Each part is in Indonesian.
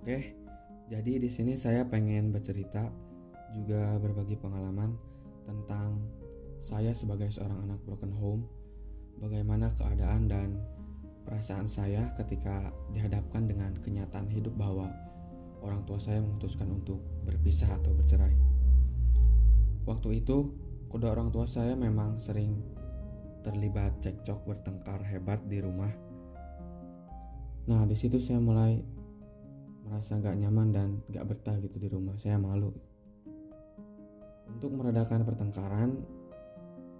Oke, jadi di sini saya pengen bercerita juga berbagi pengalaman tentang saya sebagai seorang anak broken home, bagaimana keadaan dan perasaan saya ketika dihadapkan dengan kenyataan hidup bahwa orang tua saya memutuskan untuk berpisah atau bercerai. Waktu itu, kedua orang tua saya memang sering terlibat cekcok bertengkar hebat di rumah. Nah, di situ saya mulai merasa gak nyaman dan gak betah gitu di rumah. Saya malu. Untuk meredakan pertengkaran,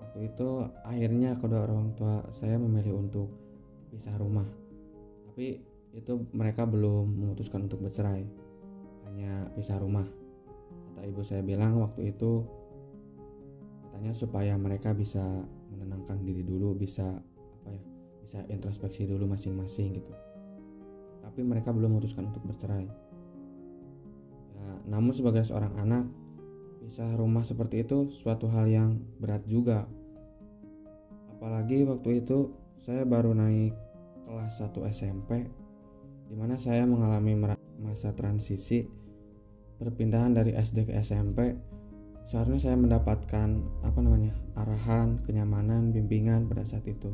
waktu itu akhirnya kedua orang tua saya memilih untuk pisah rumah. Tapi itu mereka belum memutuskan untuk bercerai. Hanya pisah rumah. Kata ibu saya bilang waktu itu katanya supaya mereka bisa menenangkan diri dulu, bisa apa ya? Bisa introspeksi dulu masing-masing gitu tapi mereka belum memutuskan untuk bercerai. Ya, namun sebagai seorang anak, pisah rumah seperti itu suatu hal yang berat juga. Apalagi waktu itu saya baru naik kelas 1 SMP di mana saya mengalami masa transisi perpindahan dari SD ke SMP. Seharusnya saya mendapatkan apa namanya? arahan, kenyamanan, bimbingan pada saat itu.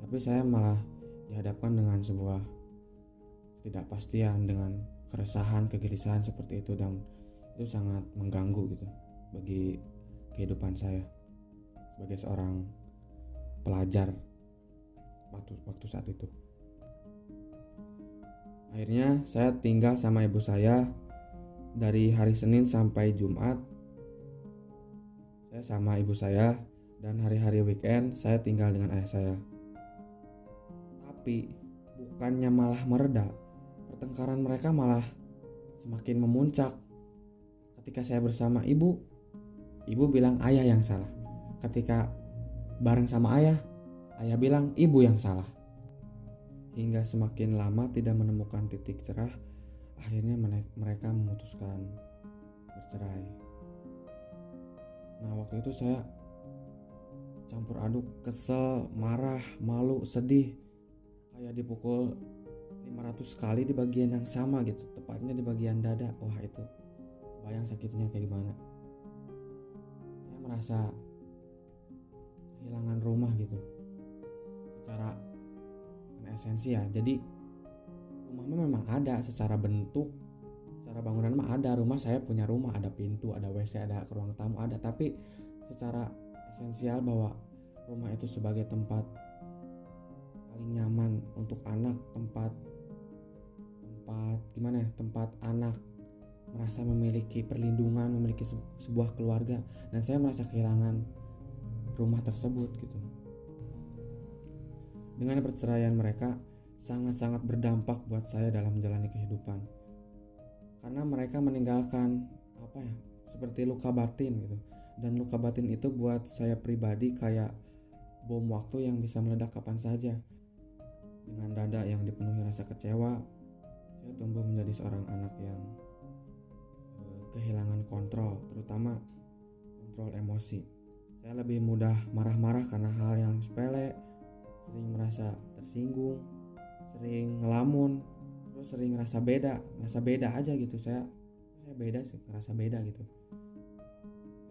Tapi saya malah dihadapkan dengan sebuah ketidakpastian dengan keresahan kegelisahan seperti itu dan itu sangat mengganggu gitu bagi kehidupan saya sebagai seorang pelajar waktu waktu saat itu. Akhirnya saya tinggal sama ibu saya dari hari Senin sampai Jumat. Saya sama ibu saya dan hari-hari weekend saya tinggal dengan ayah saya. Tapi bukannya malah mereda pertengkaran mereka malah semakin memuncak. Ketika saya bersama ibu, ibu bilang ayah yang salah. Ketika bareng sama ayah, ayah bilang ibu yang salah. Hingga semakin lama tidak menemukan titik cerah, akhirnya mereka memutuskan bercerai. Nah, waktu itu saya campur aduk, kesel, marah, malu, sedih. Kayak dipukul 500 kali di bagian yang sama gitu tepatnya di bagian dada. Wah itu bayang sakitnya kayak gimana. Saya merasa kehilangan rumah gitu. Secara esensi ya jadi rumahnya memang ada secara bentuk secara bangunan mah ada. Rumah saya punya rumah ada pintu ada WC ada ruang tamu ada. Tapi secara esensial bahwa rumah itu sebagai tempat paling nyaman untuk anak tempat tempat gimana ya tempat anak merasa memiliki perlindungan memiliki sebuah keluarga dan saya merasa kehilangan rumah tersebut gitu. Dengan perceraian mereka sangat-sangat berdampak buat saya dalam menjalani kehidupan. Karena mereka meninggalkan apa ya seperti luka batin gitu. Dan luka batin itu buat saya pribadi kayak bom waktu yang bisa meledak kapan saja. Dengan dada yang dipenuhi rasa kecewa saya tumbuh menjadi seorang anak yang uh, kehilangan kontrol, terutama kontrol emosi. Saya lebih mudah marah-marah karena hal yang sepele, sering merasa tersinggung, sering ngelamun, terus sering ngerasa beda, ngerasa beda aja gitu. Saya saya beda sih, ngerasa beda gitu.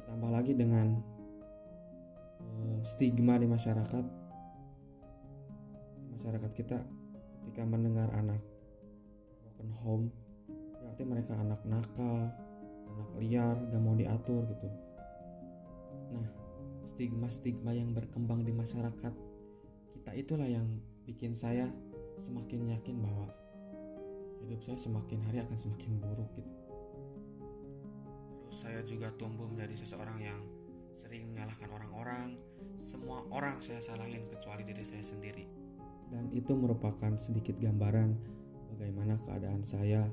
Tambah lagi dengan uh, stigma di masyarakat, masyarakat kita ketika mendengar anak open home. Berarti mereka anak nakal anak liar gak mau diatur gitu. Nah stigma-stigma yang berkembang di masyarakat kita itulah yang bikin saya semakin yakin bahwa hidup saya semakin hari akan semakin buruk gitu. Terus saya juga tumbuh menjadi seseorang yang sering menyalahkan orang-orang. Semua orang saya salahin kecuali diri saya sendiri. Dan itu merupakan sedikit gambaran bagaimana keadaan saya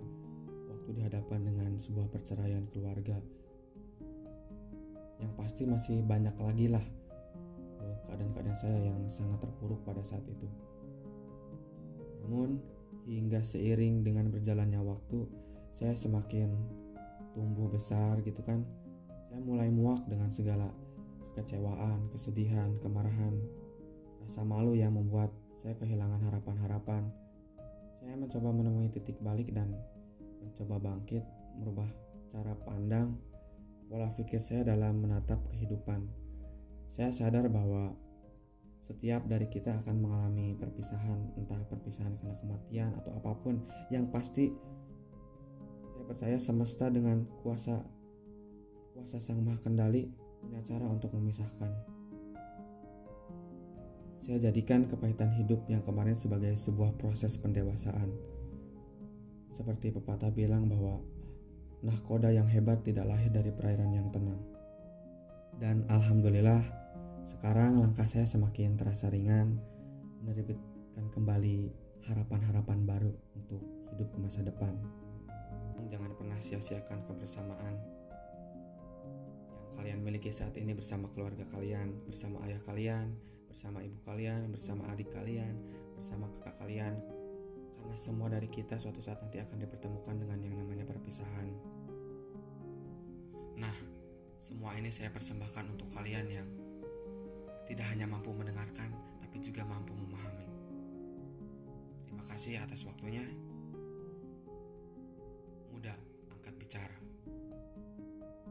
waktu dihadapkan dengan sebuah perceraian keluarga. Yang pasti masih banyak lagi lah eh, keadaan-keadaan saya yang sangat terpuruk pada saat itu. Namun, hingga seiring dengan berjalannya waktu, saya semakin tumbuh besar gitu kan. Saya mulai muak dengan segala kekecewaan, kesedihan, kemarahan, rasa malu yang membuat saya kehilangan harapan-harapan saya mencoba menemui titik balik dan coba bangkit, merubah cara pandang, pola pikir saya dalam menatap kehidupan. Saya sadar bahwa setiap dari kita akan mengalami perpisahan, entah perpisahan karena kematian atau apa pun. Yang pasti saya percaya semesta dengan kuasa kuasa Sang Maha Kendali punya cara untuk memisahkan. Saya jadikan kepahitan hidup yang kemarin sebagai sebuah proses pendewasaan. Seperti pepatah bilang bahwa nahkoda yang hebat tidak lahir dari perairan yang tenang. Dan alhamdulillah, sekarang langkah saya semakin terasa ringan, menerbitkan kembali harapan-harapan baru untuk hidup ke masa depan. Jangan pernah sia-siakan kebersamaan yang kalian miliki saat ini bersama keluarga kalian, bersama ayah kalian, bersama ibu kalian, bersama adik kalian, bersama kakak kalian, karena semua dari kita suatu saat nanti akan dipertemukan dengan yang namanya perpisahan. Nah, semua ini saya persembahkan untuk kalian yang tidak hanya mampu mendengarkan, tapi juga mampu memahami. Terima kasih atas waktunya.